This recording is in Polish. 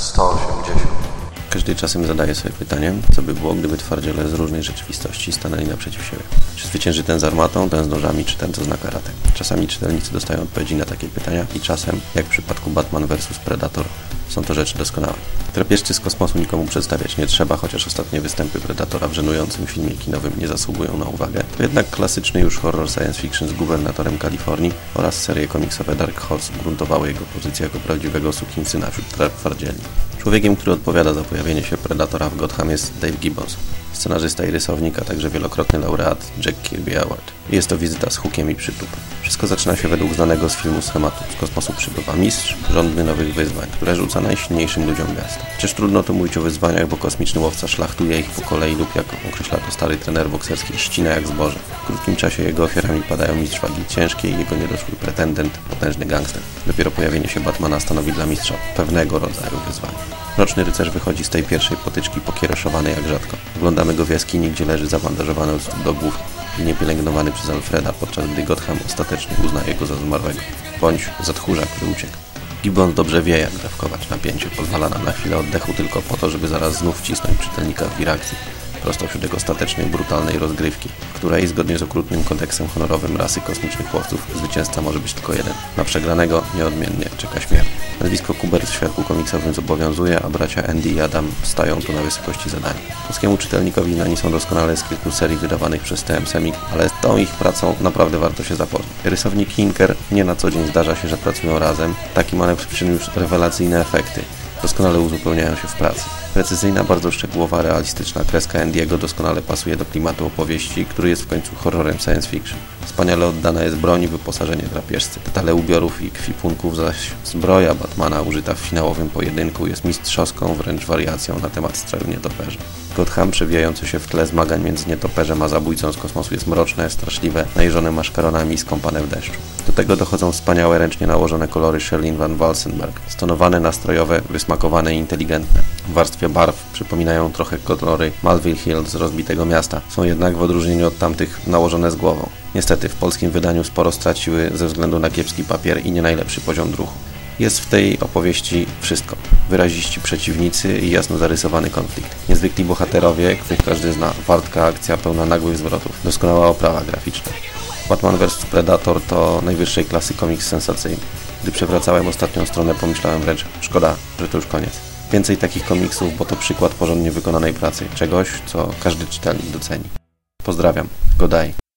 180. Każdy czasem zadaje sobie pytanie, co by było, gdyby twardziele z różnej rzeczywistości stanęli naprzeciw siebie. Czy zwycięży ten z armatą, ten z nożami, czy ten, co zna karate? Czasami czytelnicy dostają odpowiedzi na takie pytania i czasem, jak w przypadku Batman vs Predator, są to rzeczy doskonałe. Drapieżcy z kosmosu nikomu przedstawiać nie trzeba, chociaż ostatnie występy Predatora w żenującym filmie kinowym nie zasługują na uwagę. To jednak klasyczny już horror science fiction z gubernatorem Kalifornii oraz serie komiksowe Dark Horse gruntowały jego pozycję jako prawdziwego sukinsyna wśród twardzieli. Człowiekiem, który odpowiada za pojawienie się Predatora w Gotham jest Dave Gibbons, scenarzysta i rysownik, a także wielokrotny laureat Jack Kirby Award. Jest to wizyta z hukiem i przytupem. Wszystko zaczyna się według znanego z filmu schematu. Z kosmosu przybywa mistrz, żądny nowych wyzwań, które rzuca najsilniejszym ludziom miasta. Przecież trudno tu mówić o wyzwaniach, bo kosmiczny łowca szlachtuje ich po kolei lub jak określa to stary trener bokserski, ścina jak zboże. W krótkim czasie jego ofiarami padają mistrz wagi ciężkiej i jego niedoszły pretendent, potężny gangster. Dopiero pojawienie się Batmana stanowi dla mistrza pewnego rodzaju wyzwanie. Roczny rycerz wychodzi z tej pierwszej potyczki pokiereszowany jak rzadko. Oglądamy go w jaskini, gdzie leży zabandażowany od stóp do głów, pilnie pielęgnowany przez Alfreda, podczas gdy Gotham ostatecznie uznaje go za zmarłego, bądź za tchórza, który uciekł. Gibbon dobrze wie, jak dawkować napięcie, pozwala nam na chwilę oddechu tylko po to, żeby zaraz znów wcisnąć czytelnika w birakcji prosto wśród jego statecznej, brutalnej rozgrywki, w której, zgodnie z okrutnym kodeksem honorowym rasy kosmicznych łowców, zwycięzca może być tylko jeden. Na przegranego nieodmiennie czeka śmierć. Nazwisko Kubert w świadku komiksowym zobowiązuje, a bracia Andy i Adam stają tu na wysokości zadania. Polskiemu czytelnikowi znani są doskonale z kilku serii wydawanych przez TM Semik, ale z tą ich pracą naprawdę warto się zapoznać. Rysownik Hinker nie na co dzień zdarza się, że pracują razem. Taki manewr przyniósł rewelacyjne efekty doskonale uzupełniają się w pracy. Precyzyjna, bardzo szczegółowa, realistyczna kreska Andiego doskonale pasuje do klimatu opowieści, który jest w końcu horrorem science fiction. Wspaniale oddana jest broń i wyposażenie drapieżcy. Detale ubiorów i kwipunków, zaś zbroja Batmana użyta w finałowym pojedynku jest mistrzowską wręcz wariacją na temat stroju nietoperza. Gotham przewijający się w tle zmagań między nietoperzem a zabójcą z kosmosu jest mroczne, straszliwe, najeżone maszkaronami i skąpane w deszczu. Do tego dochodzą wspaniałe, ręcznie nałożone kolory Sherlin van Walsenberg, stonowane, nastrojowe, wysmakowane i inteligentne. W warstwie barw przypominają trochę kolory Malville Hill z rozbitego miasta, są jednak w odróżnieniu od tamtych nałożone z głową. Niestety w polskim wydaniu sporo straciły ze względu na kiepski papier i nie najlepszy poziom druchu. Jest w tej opowieści wszystko. Wyraziści przeciwnicy i jasno zarysowany konflikt. Niezwykli bohaterowie, których każdy zna. Wartka akcja pełna nagłych zwrotów. Doskonała oprawa graficzna. Batman vs Predator to najwyższej klasy komiks sensacyjny. Gdy przewracałem ostatnią stronę, pomyślałem wręcz, szkoda, że to już koniec. Więcej takich komiksów, bo to przykład porządnie wykonanej pracy. Czegoś, co każdy czytelnik doceni. Pozdrawiam. Godaj.